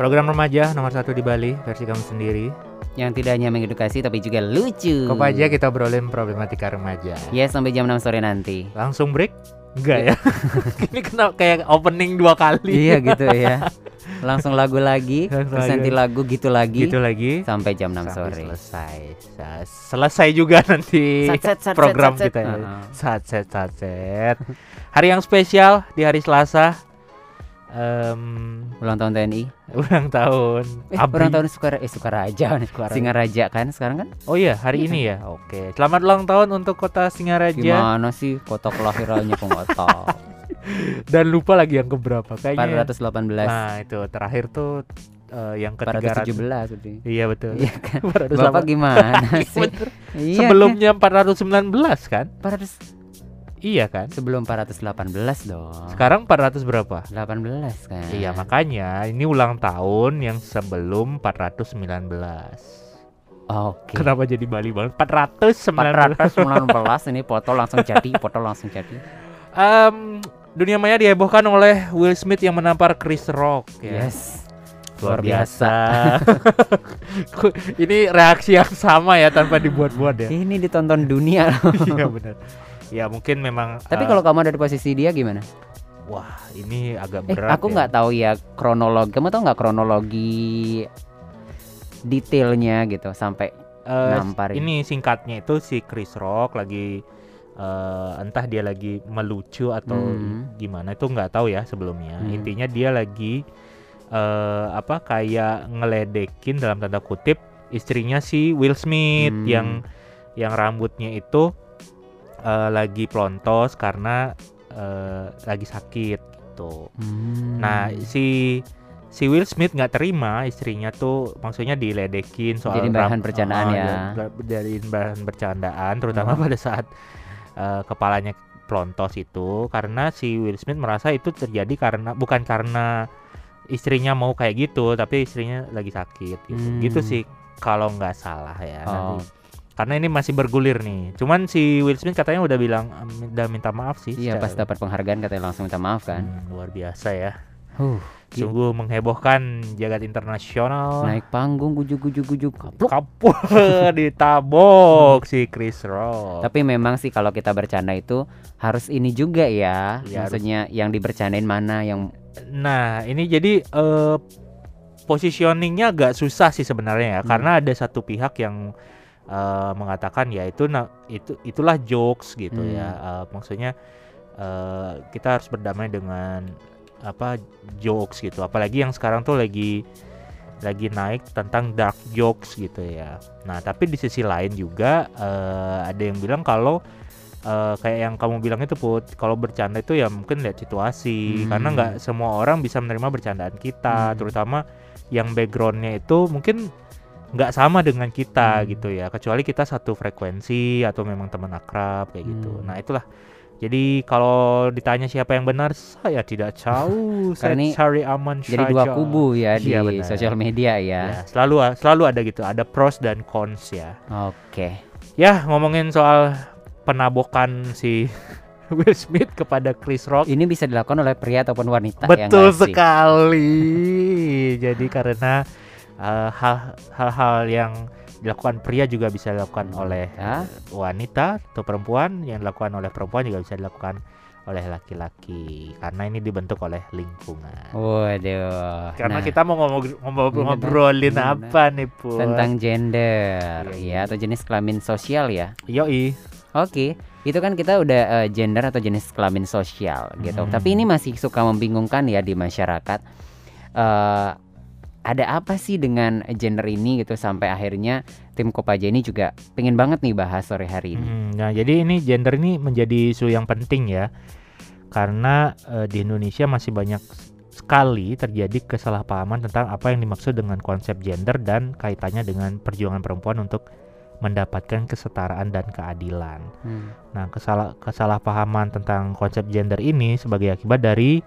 Program remaja nomor satu di Bali versi kamu sendiri. Yang tidak hanya mengedukasi tapi juga lucu. Kopaja kita obrolin problematika remaja. Ya sampai jam 6 sore nanti. Langsung break? Enggak ya? Ini kenapa kayak opening dua kali? iya gitu ya. Langsung lagu lagi, Langsung terus lagu. nanti lagu gitu lagi Gitu lagi. sampai jam 6 Sampai sore. selesai. Sa- Selesai juga nanti Sat, sat, sat, program sat, sat. kita ya. Sat set sat set. Hari yang spesial di hari Selasa. Em, Ulang tahun TNI. ulang tahun. Eh, Abri. ulang tahun Sukara eh Sukaraja. Sukaraja. Singaraja kan sekarang kan? Oh iya, hari ini ya. Oke. Selamat ulang tahun untuk Kota Singaraja Gimana sih foto kelahirannya kok nggak tahu. dan lupa lagi yang keberapa kayaknya. 418 Nah, itu terakhir tuh eh, yang ke 300. 417 udah. Iya betul. Iya kan. 418. Bapak gimana Iya, sih? Iya Sebelumnya 419 kan? kan? 400 Iya kan? sebelum 418 dong. Sekarang 400 berapa? 18 kan. Iya, makanya ini ulang tahun yang sebelum 419. Oke. Kenapa jadi Bali banget? 419. 419 ini foto langsung jadi, foto langsung jadi. Em, dunia maya dihebohkan oleh Will Smith yang menampar Chris Rock ya. Yes. Luar biasa. Ini reaksi yang sama ya tanpa dibuat-buat ya. Ini ditonton dunia loh. Iya benar. Ya mungkin memang Tapi eh, kalau kamu ada di posisi dia gimana? wah ini agak Eh, berat. aku ya. nggak tahu ya kronologi. Kamu tahu nggak kronologi detailnya gitu sampai Eh, nampar ini singkatnya itu si Chris Rock lagi eh, entah dia lagi melucu atau Hmm. gimana itu nggak tahu ya sebelumnya. Hmm. Intinya dia lagi eh, apa kayak ngeledekin dalam tanda kutip istrinya si Will Smith Hmm. yang yang rambutnya itu eh, lagi plontos karena eh, lagi sakit gitu. Hmm. Nah, si si Will Smith nggak terima istrinya tuh maksudnya diledekin soal Jadi bahan ram- bercandaan Ah, ya. ba- Dari bahan bercandaan terutama Oh. pada saat eh, kepalanya plontos itu karena si Will Smith merasa itu terjadi karena bukan karena istrinya mau kayak gitu tapi istrinya lagi sakit gitu. Hmm. Gitu sih kalau nggak salah ya. Oh. Nanti karena ini masih bergulir nih. Cuman si Will Smith katanya udah bilang udah minta maaf sih. Iya pas dapat penghargaan katanya langsung minta maaf kan. Hmm, luar biasa ya. Huh. Sungguh menghebohkan jagat internasional. naik panggung gujuk-gujuk-gujuk kapluk. Kapur ditabok si Chris Rock. Tapi memang sih kalau kita bercanda itu harus ini juga ya. Iya, Maksudnya yang dibercandain mana yang Nah, ini jadi eh positioningnya agak susah sih sebenarnya ya, Hmm. karena ada satu pihak yang eh, mengatakan ya itu na- itu itulah jokes gitu Hmm. ya. Eh, maksudnya eh, kita harus berdamai dengan apa jokes gitu. Apalagi yang sekarang tuh lagi lagi naik tentang dark jokes gitu ya. Nah, tapi di sisi lain juga eh, ada yang bilang kalau eh, kayak yang kamu bilang itu put kalau bercanda itu ya mungkin lihat situasi Hmm. karena nggak semua orang bisa menerima bercandaan kita Hmm. terutama yang backgroundnya itu mungkin nggak sama dengan kita Hmm. gitu ya kecuali kita satu frekuensi atau memang teman akrab kayak gitu Hmm. nah itulah jadi kalau ditanya siapa yang benar saya tidak tahu saya ini cari aman jadi dua kubu ya di benar. sosial media ya ya. selalu selalu ada gitu ada pros dan cons ya Oke. ya ngomongin soal penabokan si Will Smith kepada Chris Rock Ini bisa dilakukan oleh pria ataupun wanita ya betul sih? sekali jadi karena eh, hal- hal-hal yang dilakukan pria juga bisa dilakukan oleh Ya. wanita atau perempuan yang dilakukan oleh perempuan juga bisa dilakukan oleh laki-laki karena ini dibentuk oleh lingkungan Waduh. karena Nah, kita mau ngomong ngomong- Bener, ngobrolin bener. apa nih pun tentang gender Iya, ya iya. atau jenis kelamin sosial ya. yoi Oke, itu kan kita udah eh, gender atau jenis kelamin sosial gitu. Hmm. Tapi ini masih suka membingungkan ya di masyarakat. Eh ada apa sih dengan gender ini gitu sampai akhirnya tim Kopaja ini juga pengen banget nih bahas sore hari ini. Hmm, nah, jadi ini gender ini menjadi isu yang penting ya. Karena eh, di Indonesia masih banyak sekali terjadi kesalahpahaman tentang apa yang dimaksud dengan konsep gender dan kaitannya dengan perjuangan perempuan untuk mendapatkan kesetaraan dan keadilan. Hmm. Nah, kesalah kesalahpahaman tentang konsep gender ini sebagai akibat dari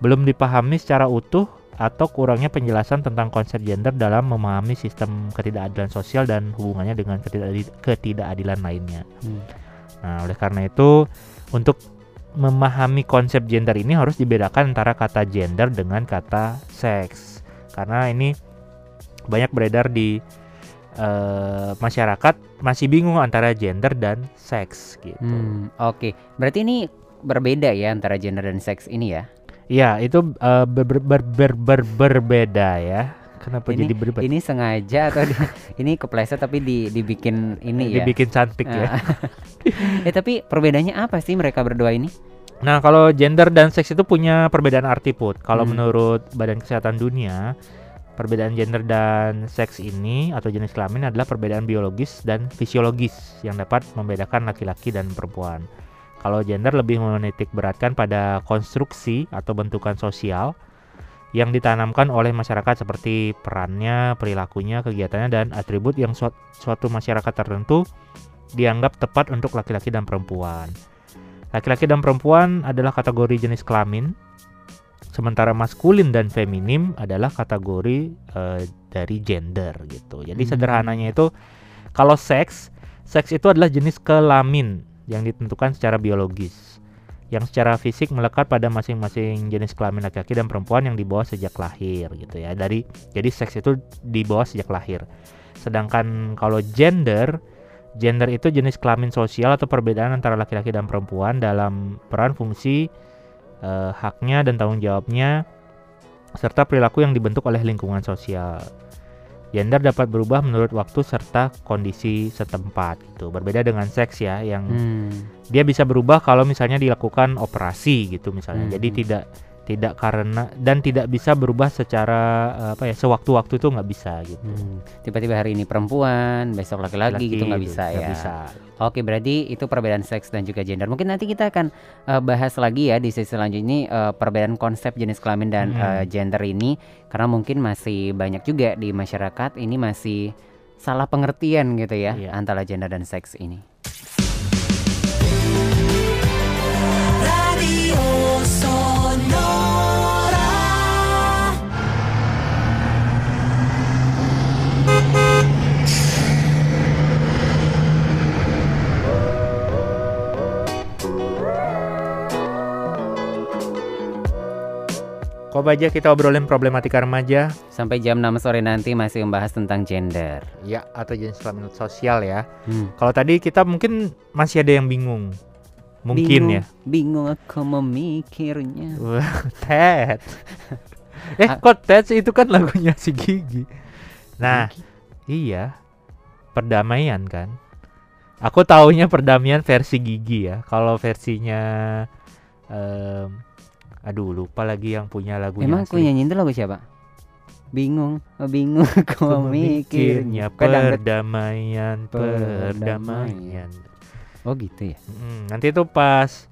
belum dipahami secara utuh atau kurangnya penjelasan tentang konsep gender dalam memahami sistem ketidakadilan sosial dan hubungannya dengan ketidakadi- ketidakadilan lainnya. Hmm. Nah, oleh karena itu untuk memahami konsep gender ini harus dibedakan antara kata gender dengan kata seks. karena ini banyak beredar di eh, masyarakat masih bingung antara gender dan seks gitu. Hmm, Oke, berarti ini berbeda ya antara gender dan seks ini ya? Iya, itu eh, ber, ber, ber, ber, ber- berbeda ya. Kenapa Ini- jadi berbeda? Ini sengaja atau di- ini kepleset tapi di, dibikin ini ya? Dibikin cantik ya. Ah. eh tapi perbedaannya apa sih mereka berdua ini? Nah, kalau gender dan seks itu punya perbedaan arti put. Kalau Hmm. menurut Badan Kesehatan Dunia, perbedaan gender dan seks ini atau jenis kelamin adalah perbedaan biologis dan fisiologis yang dapat membedakan laki-laki dan perempuan. Kalau gender lebih menitik beratkan pada konstruksi atau bentukan sosial yang ditanamkan oleh masyarakat seperti perannya, perilakunya, kegiatannya dan atribut yang suat- suatu masyarakat tertentu dianggap tepat untuk laki-laki dan perempuan. Laki-laki dan perempuan adalah kategori jenis kelamin, sementara maskulin dan feminim adalah kategori eh, dari gender gitu. Jadi Hmm. sederhananya itu kalau seks, seks itu adalah jenis kelamin yang ditentukan secara biologis, yang secara fisik melekat pada masing-masing jenis kelamin laki-laki dan perempuan yang dibawa sejak lahir gitu ya. Dari jadi seks itu dibawa sejak lahir. Sedangkan kalau gender Gender itu jenis kelamin sosial atau perbedaan antara laki-laki dan perempuan dalam peran fungsi, eh, haknya dan tanggung jawabnya, serta perilaku yang dibentuk oleh lingkungan sosial. Gender dapat berubah menurut waktu serta kondisi setempat gitu. Berbeda dengan seks ya yang Hmm. dia bisa berubah kalau misalnya dilakukan operasi gitu misalnya. Hmm. Jadi tidak tidak karena dan tidak bisa berubah secara apa ya sewaktu-waktu itu nggak bisa gitu. Hmm. Tiba-tiba hari ini perempuan, besok laki-laki gitu nggak bisa nggak ya. bisa. Oke, berarti itu perbedaan seks dan juga gender. Mungkin nanti kita akan eh, bahas lagi ya di sesi selanjutnya ini eh, perbedaan konsep jenis kelamin dan Hmm. eh, gender ini karena mungkin masih banyak juga di masyarakat ini masih salah pengertian gitu ya Iya. antara gender dan seks ini. Kok aja kita obrolin problematika remaja Sampai jam 6 sore nanti masih membahas tentang gender. ya atau jenis kelamin sosial ya. Hmm. Kalau tadi kita mungkin masih ada yang bingung. Mungkin bingung, ya. Bingung aku memikirnya. Ted. eh, kok Ted itu kan lagunya si Gigi. Nah, iya. Perdamaian kan. Aku taunya perdamaian versi Gigi ya. Kalau versinya aduh lupa lagi yang punya lagunya Emang aku nyanyiin itu lagu siapa? Bingung, oh, bingung aku dangdut. perdamaian, Perdamaian. Oh gitu ya. Mm, nanti itu pas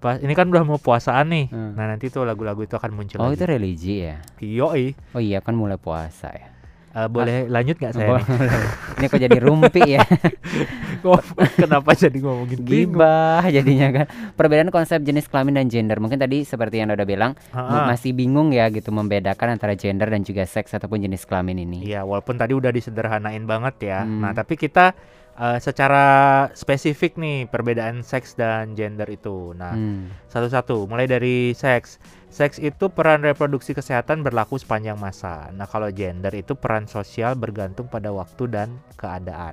pas ini kan udah mau puasaan nih. Hmm. Nah, nanti tuh lagu-lagu itu akan muncul Oh lagi. itu religi ya. Yoi. Oh iya kan mulai puasa ya. Eh, boleh lanjut nggak saya. Ini kok jadi rumpi ya. Kenapa jadi ngomongin? Gibah jadinya kan. Perbedaan konsep jenis kelamin dan gender. Mungkin tadi seperti yang udah bilang Ha-ha. masih bingung ya gitu membedakan antara gender dan juga seks ataupun jenis kelamin ini. Iya, walaupun tadi udah disederhanain banget ya. Hmm. Nah, tapi kita eh, secara spesifik nih perbedaan seks dan gender itu. Nah, Hmm. satu-satu. Mulai dari seks. Seks itu peran reproduksi kesehatan berlaku sepanjang masa. Nah, kalau gender itu peran sosial bergantung pada waktu dan keadaan.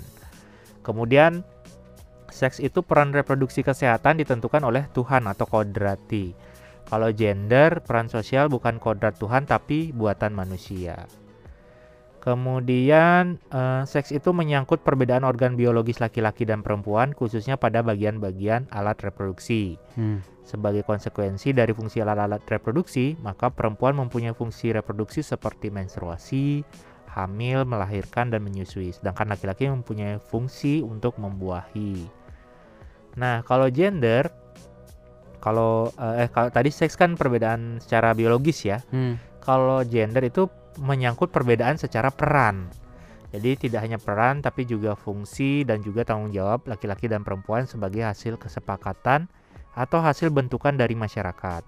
Kemudian seks itu peran reproduksi kesehatan ditentukan oleh Tuhan atau kodrati. Kalau gender peran sosial bukan kodrat Tuhan tapi buatan manusia. Kemudian eh, seks itu menyangkut perbedaan organ biologis laki-laki dan perempuan khususnya pada bagian-bagian alat reproduksi. Hmm. Sebagai konsekuensi dari fungsi alat-alat reproduksi, maka perempuan mempunyai fungsi reproduksi seperti menstruasi, hamil, melahirkan, dan menyusui. Sedangkan laki-laki mempunyai fungsi untuk membuahi. Nah, kalau gender, kalau eh eh, kalau tadi seks kan perbedaan secara biologis ya. Hmm. Kalau gender itu menyangkut perbedaan secara peran. Jadi tidak hanya peran tapi juga fungsi dan juga tanggung jawab laki-laki dan perempuan sebagai hasil kesepakatan atau hasil bentukan dari masyarakat.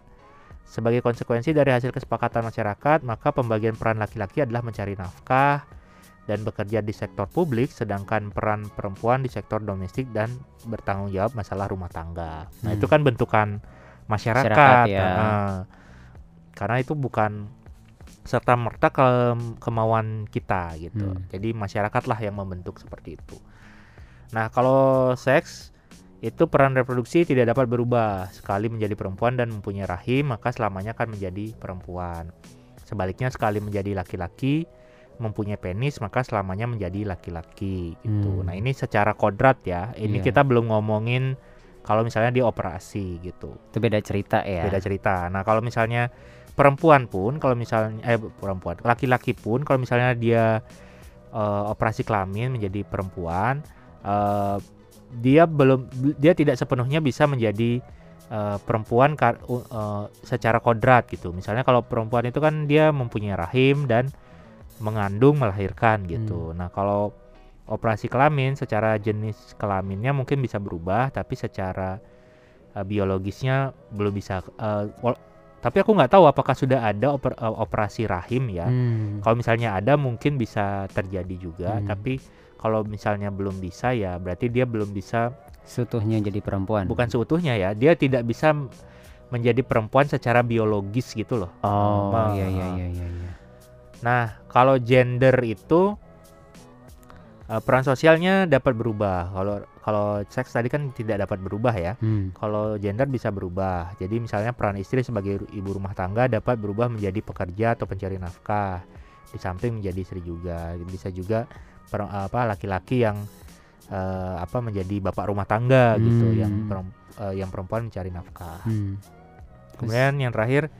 Sebagai konsekuensi dari hasil kesepakatan masyarakat, maka pembagian peran laki-laki adalah mencari nafkah dan bekerja di sektor publik, sedangkan peran perempuan di sektor domestik dan bertanggung jawab masalah rumah tangga. Nah, Hmm. itu kan bentukan masyarakat. Masyarakat, ya. Heeh. karena itu bukan serta merta ke kemauan kita gitu. Hmm. Jadi masyarakatlah yang membentuk seperti itu. Nah, kalau seks itu peran reproduksi tidak dapat berubah. Sekali menjadi perempuan dan mempunyai rahim, maka selamanya akan menjadi perempuan. Sebaliknya sekali menjadi laki-laki mempunyai penis, maka selamanya menjadi laki-laki gitu. Hmm. Nah, ini secara kodrat ya. Ini Iya. kita belum ngomongin kalau misalnya dia operasi gitu Itu beda cerita ya. beda cerita. Nah, kalau misalnya perempuan pun, kalau misalnya eh perempuan, laki-laki pun, kalau misalnya dia eh, operasi kelamin menjadi perempuan, eh, dia belum, dia tidak sepenuhnya bisa menjadi eh, perempuan kar- u- eh, secara kodrat gitu. Misalnya kalau perempuan itu kan dia mempunyai rahim dan mengandung melahirkan gitu. Nah, kalau operasi kelamin secara jenis kelaminnya mungkin bisa berubah, tapi secara uh, biologisnya belum bisa. uh, tapi aku nggak tahu apakah sudah ada oper- uh, operasi rahim ya. Hmm. Kalau misalnya ada mungkin bisa terjadi juga, Hmm. tapi kalau misalnya belum bisa ya berarti dia belum bisa Sutuhnya jadi perempuan. bukan seutuhnya ya, dia tidak bisa menjadi perempuan secara biologis gitu loh. Oh, iya iya iya iya. iya. Nah, kalau gender itu uh, peran sosialnya dapat berubah. Kalau kalau seks tadi kan tidak dapat berubah ya. Hmm. Kalau gender bisa berubah. Jadi misalnya peran istri sebagai ibu rumah tangga dapat berubah menjadi pekerja atau pencari nafkah. Di samping menjadi istri juga. Bisa juga per- apa laki-laki yang eh, apa menjadi bapak rumah tangga gitu, Hmm. yang perem- eh, yang perempuan mencari nafkah. Hmm. Kemudian yang terakhir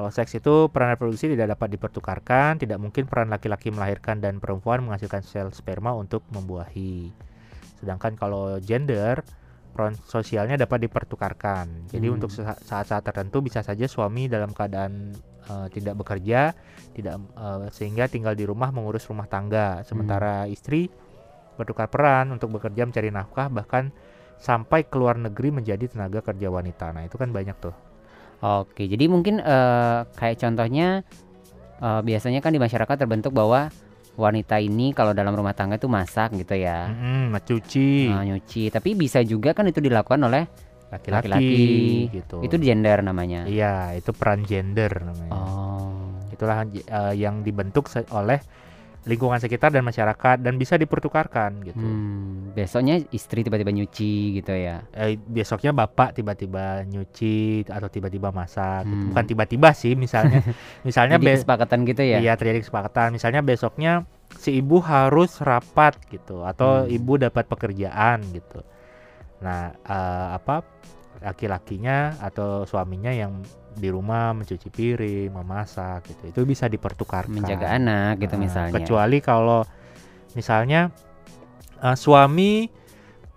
kalau seks itu peran reproduksi tidak dapat dipertukarkan, tidak mungkin peran laki-laki melahirkan dan perempuan menghasilkan sel sperma untuk membuahi. Sedangkan kalau gender peran sosialnya dapat dipertukarkan. Jadi Hmm. untuk sa- saat-saat tertentu bisa saja suami dalam keadaan eh, tidak bekerja, tidak eh, sehingga tinggal di rumah mengurus rumah tangga, sementara istri bertukar peran untuk bekerja mencari nafkah bahkan sampai ke luar negeri menjadi tenaga kerja wanita. Nah, itu kan banyak tuh. Oke, jadi mungkin eh, kayak contohnya eh, biasanya kan di masyarakat terbentuk bahwa wanita ini kalau dalam rumah tangga itu masak gitu ya, Mm-mm, mencuci Nah, nyuci. Tapi bisa juga kan itu dilakukan oleh laki-laki gitu. itu gender namanya. Iya, itu peran gender namanya. Oh, Itulah eh, yang dibentuk oleh lingkungan sekitar dan masyarakat dan bisa dipertukarkan gitu. hmm, besoknya istri tiba-tiba nyuci gitu ya. Eh, besoknya bapak tiba-tiba nyuci atau tiba-tiba masak. gitu. Hmm. Bukan tiba-tiba sih, misalnya misalnya Jadi be- kesepakatan gitu ya. Iya terjadi kesepakatan. Misalnya besoknya si ibu harus rapat gitu atau Hmm. ibu dapat pekerjaan gitu. Nah eh, apa laki-lakinya atau suaminya yang di rumah mencuci piring, memasak gitu. Itu bisa dipertukarkan. Menjaga anak gitu Nah, misalnya. Kecuali kalau misalnya eh, suami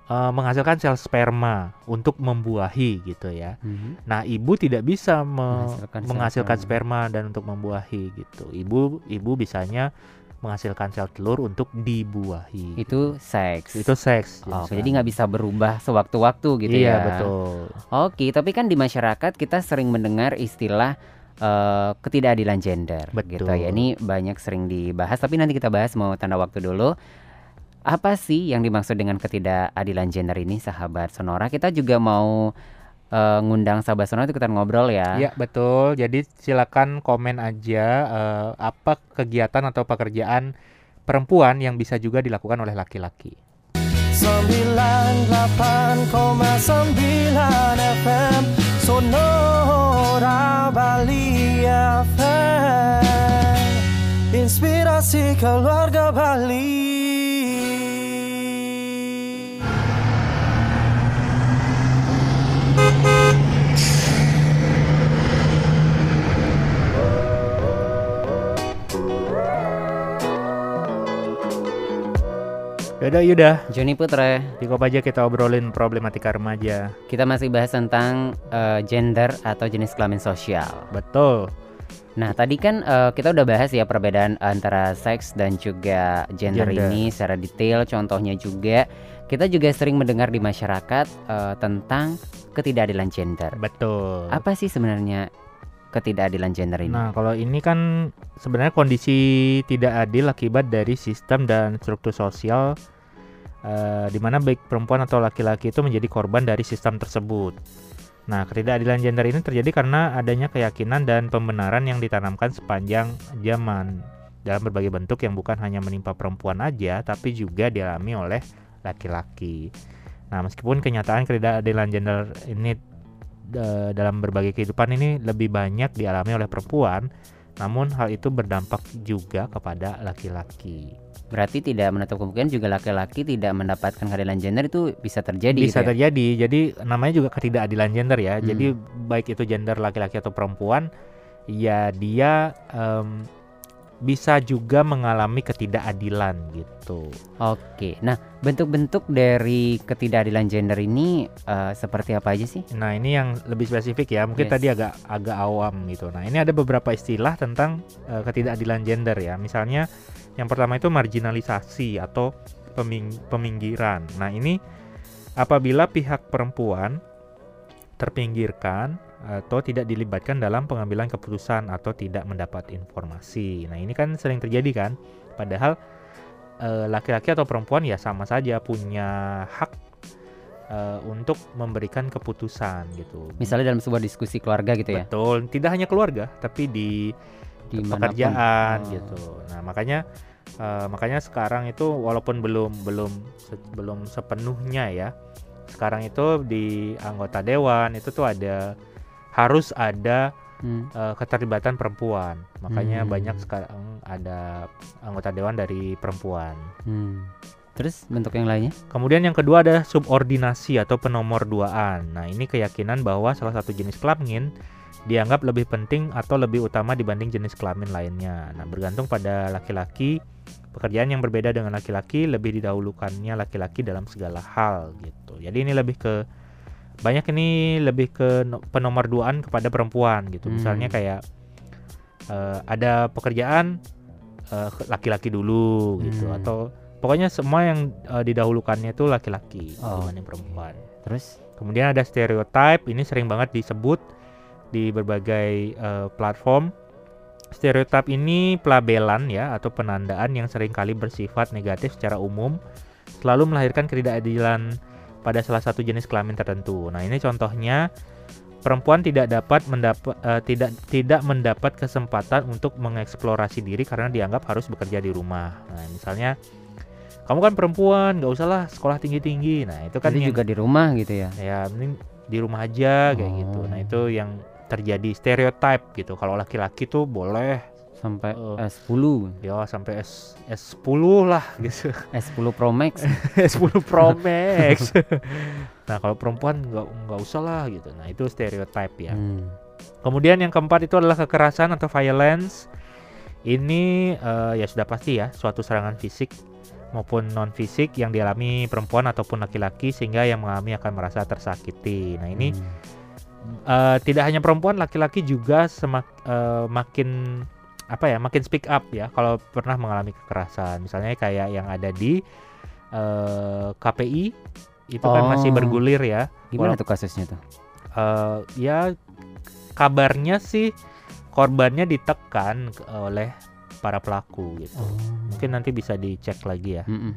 eh, menghasilkan sel sperma untuk membuahi gitu ya. Mhm. Nah, ibu tidak bisa me- Menghasilkan menghasilkan sperma. sperma dan untuk membuahi gitu. Ibu ibu bisanya menghasilkan sel telur untuk dibuahi. Itu seks. Itu seks. Oh, jadi nggak bisa berubah sewaktu-waktu gitu iya, ya. betul. Oke, tapi kan di masyarakat kita sering mendengar istilah eh, ketidakadilan gender gitu Betul. ya. Ini banyak sering dibahas tapi nanti kita bahas mau tanda waktu dulu. Apa sih yang dimaksud dengan ketidakadilan gender ini sahabat Sonora? Kita juga mau eh, ngundang sahabat Sonora untuk ikutan ngobrol ya. Iya, betul. Jadi silakan komen aja eh, apa kegiatan atau pekerjaan perempuan yang bisa juga dilakukan oleh laki-laki. 98,9 FM Sonora Bali FM Inspirasi keluarga Bali Yaudah, yaudah. Joni Putra, Cukup aja kita obrolin problematika remaja. kita masih bahas tentang eh, gender atau jenis kelamin sosial. Betul. Nah, tadi kan eh, kita udah bahas ya perbedaan antara seks dan juga gender, Gender. ini secara detail. Contohnya juga kita juga sering mendengar di masyarakat eh, tentang ketidakadilan gender. Betul. Apa sih sebenarnya ketidakadilan gender ini? Nah, kalau ini kan sebenarnya kondisi tidak adil akibat dari sistem dan struktur sosial eh, di mana baik perempuan atau laki-laki itu menjadi korban dari sistem tersebut. Nah, ketidakadilan gender ini terjadi karena adanya keyakinan dan pembenaran yang ditanamkan sepanjang zaman dalam berbagai bentuk yang bukan hanya menimpa perempuan aja, tapi juga dialami oleh laki-laki. Nah, meskipun kenyataan ketidakadilan gender ini eh, dalam berbagai kehidupan ini lebih banyak dialami oleh perempuan, namun hal itu berdampak juga kepada laki-laki. Berarti tidak menutup kemungkinan juga laki-laki tidak mendapatkan keadilan gender itu bisa terjadi bisa gitu ya? terjadi jadi namanya juga ketidakadilan gender ya Hmm. jadi baik itu gender laki-laki atau perempuan ya dia em, bisa juga mengalami ketidakadilan gitu Oke. Nah, bentuk-bentuk dari ketidakadilan gender ini eh, seperti apa aja sih? nah ini yang lebih spesifik ya mungkin Yes. tadi agak agak awam gitu nah ini ada beberapa istilah tentang eh, ketidakadilan gender ya misalnya yang pertama itu marginalisasi atau peming- peminggiran nah ini apabila pihak perempuan terpinggirkan atau tidak dilibatkan dalam pengambilan keputusan atau tidak mendapat informasi. Nah, ini kan sering terjadi kan. Padahal eh, laki-laki atau perempuan ya sama saja punya hak eh, untuk memberikan keputusan gitu. Misalnya dalam sebuah diskusi keluarga gitu ya? Betul, tidak hanya keluarga tapi di Pekerjaan Oh. gitu. Nah, makanya eh, makanya sekarang itu walaupun belum belum se- belum sepenuhnya ya. Sekarang itu di anggota dewan itu tuh ada harus ada Hmm. eh, keterlibatan perempuan. Makanya Hmm. banyak sekarang ada anggota dewan dari perempuan. Hmm. Terus bentuk yang lainnya? Kemudian yang kedua ada subordinasi atau penomor duaan. Nah, ini keyakinan bahwa salah satu jenis kelamin dianggap lebih penting atau lebih utama dibanding jenis kelamin lainnya. Nah, bergantung pada laki-laki, pekerjaan yang berbeda dengan laki-laki lebih didahulukannya laki-laki dalam segala hal gitu. Jadi ini lebih ke banyak ini lebih ke no- penomorduaan kepada perempuan gitu. Hmm. Misalnya kayak eh, ada pekerjaan eh, laki-laki dulu gitu Hmm. atau pokoknya semua yang eh, didahulukannya itu laki-laki Oh. dibanding perempuan. Terus? Kemudian ada stereotype, ini sering banget disebut di berbagai eh, platform. Stereotip ini pelabelan ya atau penandaan yang sering kali bersifat negatif secara umum, selalu melahirkan ketidakadilan pada salah satu jenis kelamin tertentu. Nah, ini contohnya perempuan tidak dapat mendapat eh, tidak tidak mendapat kesempatan untuk mengeksplorasi diri karena dianggap harus bekerja di rumah. Nah, misalnya kamu kan perempuan, nggak usahlah sekolah tinggi-tinggi. Nah, itu kan Itu yang- juga di rumah gitu ya? ya mending di rumah aja kayak gitu nah Oh. itu yang terjadi stereotype gitu kalau laki-laki tuh boleh Sampai Oh. S10, ya sampai S S10 lah gitu S10 Pro Max. S10 Pro Max nah kalau perempuan nggak nggak usah lah gitu nah itu stereotype ya Hmm. kemudian yang keempat itu adalah kekerasan atau violence ini eh, ya sudah pasti ya suatu serangan fisik maupun non fisik yang dialami perempuan ataupun laki-laki sehingga yang mengalami akan merasa tersakiti nah ini Hmm. Eh, tidak hanya perempuan, laki-laki juga semak, eh, makin apa ya, makin speak up ya kalau pernah mengalami kekerasan. Misalnya kayak yang ada di eh, KPI itu kan masih Oh. bergulir ya. Gimana Walau- tuh kasusnya tuh? Eh, ya kabarnya sih korbannya ditekan oleh para pelaku gitu. Oh. Mungkin nanti bisa dicek lagi ya. Mm-mm.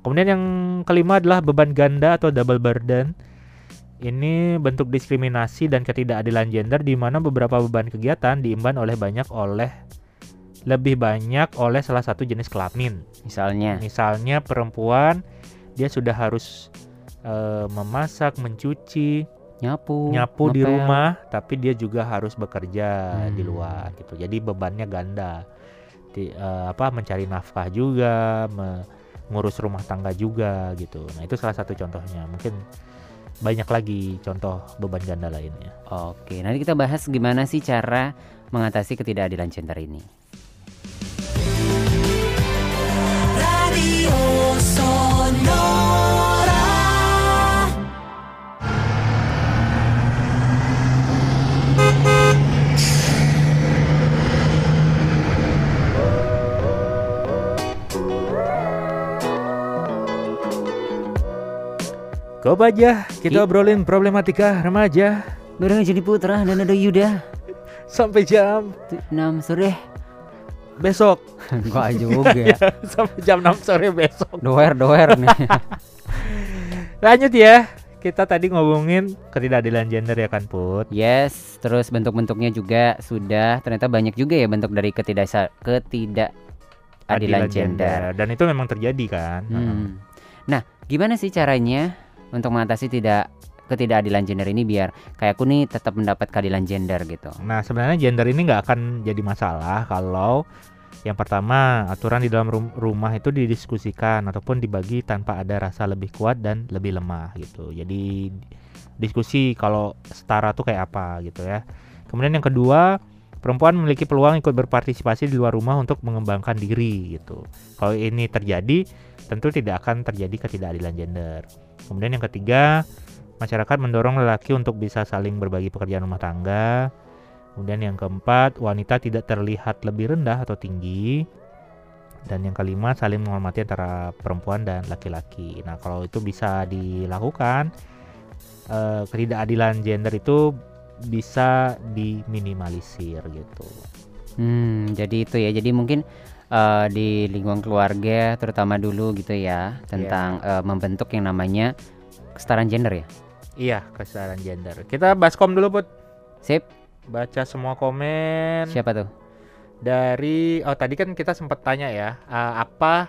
Kemudian yang kelima adalah beban ganda atau double burden. Ini bentuk diskriminasi dan ketidakadilan gender di mana beberapa beban kegiatan diemban oleh banyak oleh lebih banyak oleh salah satu jenis kelamin. Misalnya. Misalnya perempuan dia sudah harus eh, memasak, mencuci, Nyapu. nyapu di rumah, tapi dia juga harus bekerja di Hmm. luar gitu. Jadi bebannya ganda. Di, eh, apa mencari nafkah juga, mengurus rumah tangga juga gitu. Nah, itu salah satu contohnya. Mungkin banyak lagi contoh beban ganda lainnya. Oke, nanti kita bahas gimana sih cara mengatasi ketidakadilan gender ini. Kobaja, kita Ih. obrolin problematika remaja Bareng jadi Putra dan ada Yuda. sampai jam 6 sore. besok. Enggak juga. sampai jam 6 sore besok. Doer doer nih. Lanjut ya. kita tadi ngomongin ketidakadilan gender ya kan Put. Yes, terus bentuk-bentuknya juga sudah ternyata banyak juga ya bentuk dari ketidak ketidakadilan gender. Dan itu memang terjadi kan. Hmm. Nah, gimana sih caranya untuk mengatasi tidak ketidakadilan gender ini biar kayak aku nih tetap mendapat keadilan gender gitu. Nah sebenarnya gender ini nggak akan jadi masalah kalau yang pertama aturan di dalam rum- rumah itu didiskusikan ataupun dibagi tanpa ada rasa lebih kuat dan lebih lemah gitu. Jadi diskusi kalau setara tuh kayak apa gitu ya. Kemudian yang kedua perempuan memiliki peluang ikut berpartisipasi di luar rumah untuk mengembangkan diri gitu. Kalau ini terjadi tentu tidak akan terjadi ketidakadilan gender. Kemudian yang ketiga masyarakat mendorong lelaki untuk bisa saling berbagi pekerjaan rumah tangga. Kemudian yang keempat, wanita tidak terlihat lebih rendah atau tinggi. Dan yang kelima, saling menghormati antara perempuan dan laki-laki. Nah, kalau itu bisa dilakukan, eh, ketidakadilan gender itu bisa diminimalisir gitu. Hmm, jadi itu ya. Jadi mungkin eh, di lingkungan keluarga terutama dulu gitu ya tentang eh, membentuk yang namanya kesetaraan gender ya. Iya, kesetaraan gender. Kita baskom dulu, Put. Sip. Baca semua komen. Siapa tuh? dari oh tadi kan kita sempat tanya ya eh, apa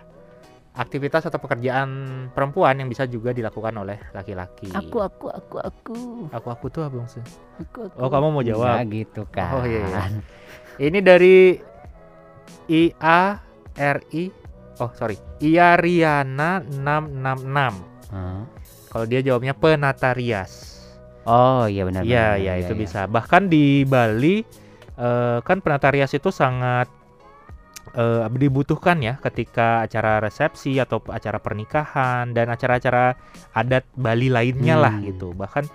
aktivitas atau pekerjaan perempuan yang bisa juga dilakukan oleh laki-laki. aku aku aku. aku aku tuh abang sih. Aku, aku. Oh kamu mau jawab? Ya gitu kan. Oh, iya, iya. Ini dari IA RI oh sorry Ia Riana 666. Hah? Kalau dia jawabnya penata rias. Oh iya benar. Iya benar, ya iya, itu iya. bisa. Bahkan di Bali eh, kan penata rias itu sangat eh, dibutuhkan ya ketika acara resepsi atau acara pernikahan dan acara-acara adat Bali lainnya lah Hmm. gitu. Bahkan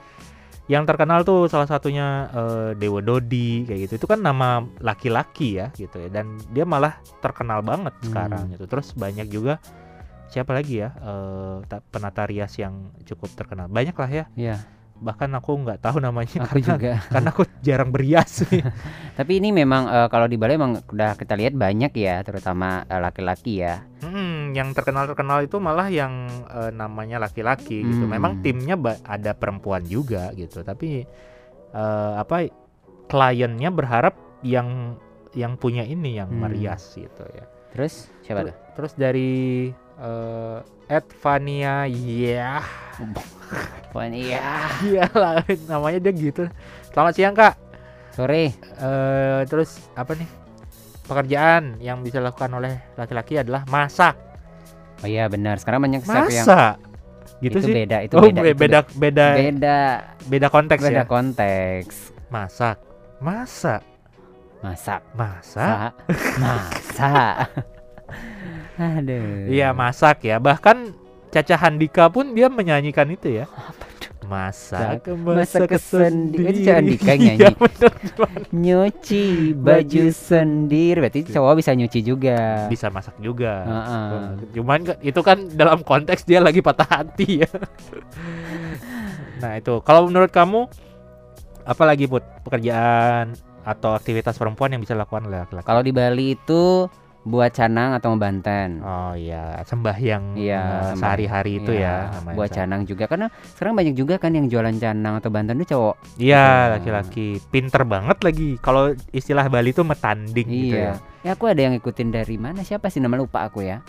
yang terkenal tuh salah satunya eh, Dewa Dodi kayak gitu. Itu kan nama laki-laki ya gitu ya dan dia malah terkenal banget Hmm. sekarang gitu. Terus banyak juga siapa lagi ya eh, ta- penata rias yang cukup terkenal. Banyak lah ya. Iya. Bahkan aku nggak tahu namanya Aku karena juga. karena aku jarang berias Tapi ini memang eh, kalau di Bali emang udah kita lihat banyak ya, terutama laki-laki ya. Hmm, yang terkenal terkenal itu malah yang eh, namanya laki-laki gitu. Hmm. Memang timnya ada perempuan juga gitu. Tapi eh, apa kliennya berharap yang yang punya ini yang Hmm. merias gitu ya. Terus siapa tuh? Terus dari eh Ed Vania ya Poin iya. iya lah namanya dia gitu. Selamat siang kak. Sore. eh terus apa nih? Pekerjaan yang bisa dilakukan oleh laki-laki adalah masak. Oh iya benar. Sekarang banyak chef yang Masak. Gitu itu sih. beda, itu oh, beda, be- itu beda beda beda, beda konteks beda ya. konteks. Masak. Masak. Masak, Masak. masak. Aduh. Iya, masak ya. Bahkan Caca Handika pun dia menyanyikan itu ya. Masak, Masak sendiri. Itu Handika yang Iya, nyanyi. Nyuci baju sendiri, berarti cowok bisa nyuci juga. Bisa masak juga. Heeh. Cuman kan- itu kan dalam konteks dia lagi patah hati ya. nah, itu. Kalau menurut kamu apa lagi Put pekerjaan atau aktivitas perempuan yang bisa dilakukan oleh laki-laki? Kalau di Bali itu buat canang atau membanten. Oh iya, sembahyang Iya, eh, sehari-hari itu Iya, ya buat canang juga karena sekarang banyak juga kan yang jualan canang atau banten itu cowok. Iya, Gitu. laki-laki. Pinter banget lagi. Kalau istilah Bali itu metanding gitu ya. iya. Ya aku ada yang ikutin dari mana siapa sih nama lupa aku ya.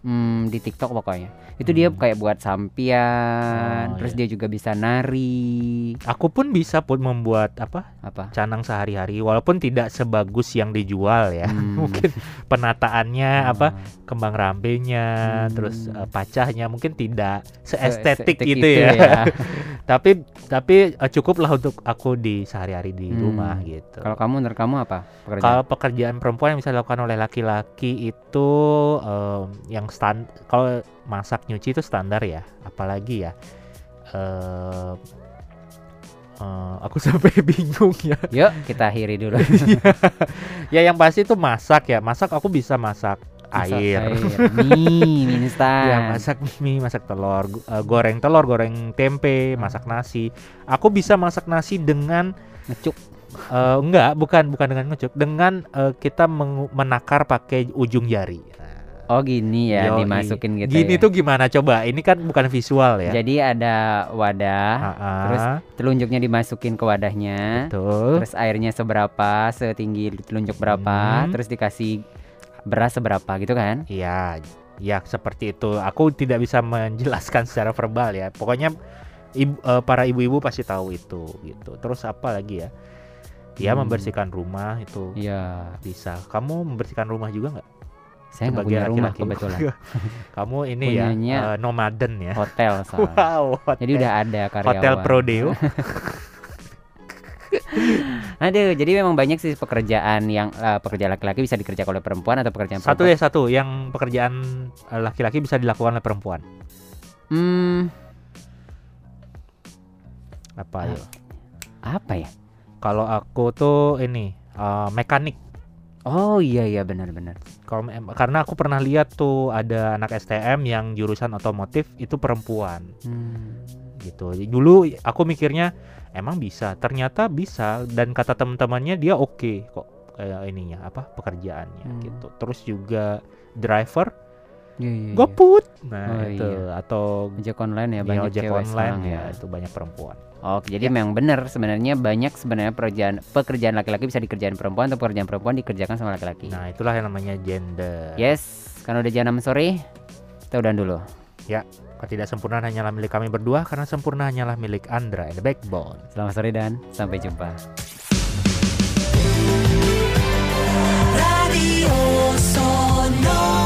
Hmm, di TikTok pokoknya. Itu dia Hmm. kayak buat sampian, Oh, terus iya. dia juga bisa nari. Aku pun bisa pun membuat apa? Apa? Canang sehari-hari walaupun tidak sebagus yang dijual ya. Hmm. mungkin penataannya apa? Ah, Kembang rambenya, Hmm. terus eh, pacahnya mungkin tidak se- seestetik seestetik gitu itu ya. tapi tapi eh, cukuplah untuk aku di sehari-hari di Hmm. rumah gitu. Kalau kamu menurut kamu apa? Pekerjaan? Kalau pekerjaan perempuan yang bisa dilakukan oleh laki-laki itu em, yang stand kalau masak nyuci itu standar ya, apalagi ya. em, eh, aku sampai bingung ya. Yuk kita akhiri dulu. Ya yang pasti itu masak ya. Masak aku bisa masak, Masak air. mie, mie instan. Ya masak mie, masak telur, eh, goreng telur, goreng tempe, masak nasi. Aku bisa masak nasi dengan ngecuk. Eh, enggak, bukan bukan dengan ngejuk, dengan eh, kita menakar pakai ujung jari. Nah, Oh gini ya, Yoi. dimasukin gitu Gini ya. tuh gimana coba? Ini kan bukan visual ya. Jadi ada wadah, Ah, terus telunjuknya dimasukin ke wadahnya, betul. terus airnya seberapa, setinggi telunjuk berapa, Hmm. terus dikasih beras seberapa gitu kan? Iya, ya seperti itu. Aku tidak bisa menjelaskan secara verbal ya. Pokoknya ibu, eh, para ibu-ibu pasti tahu itu gitu. Terus apa lagi ya? Ya Hmm. membersihkan rumah itu Iya, bisa. Kamu membersihkan rumah juga nggak? saya nggak punya rumah kebetulan, Kamu ini Punyanya ya eh, nomaden ya. hotel soalnya. Wow, hotel, Jadi udah ada karyawan. hotel Prodeo. Aduh, jadi memang banyak sih pekerjaan yang eh, pekerjaan laki-laki bisa dikerjakan oleh perempuan atau pekerjaan satu perempuan. ya satu yang pekerjaan eh, laki-laki bisa dilakukan oleh perempuan. Hmm, Apa ya? apa ya? Kalau aku tuh ini eh, mekanik. Oh iya iya benar-benar. Kalau karena aku pernah lihat tuh ada anak STM yang jurusan otomotif itu perempuan Hmm. gitu. Dulu aku mikirnya emang bisa, ternyata bisa dan kata teman-temannya dia oke kok kayak ininya apa pekerjaannya Hmm. gitu. Terus juga driver Iya iya. iya. goput. Nah, Oh, itu iya. atau Ojek online ya ya, banyak ojek cewek online sekarang ya itu banyak perempuan. Oke, jadi memang benar sebenarnya banyak sebenarnya pekerjaan pekerjaan laki-laki bisa dikerjain perempuan atau pekerjaan perempuan dikerjakan sama laki-laki. Nah, itulah yang namanya gender. Yes, karena udah jam 6 sore, kita udah dulu. Ketidaksempurnaan hanyalah milik kami berdua karena sempurna hanyalah milik Andra and the Backbone. Selamat sore dan sampai jumpa. Radio Sonora.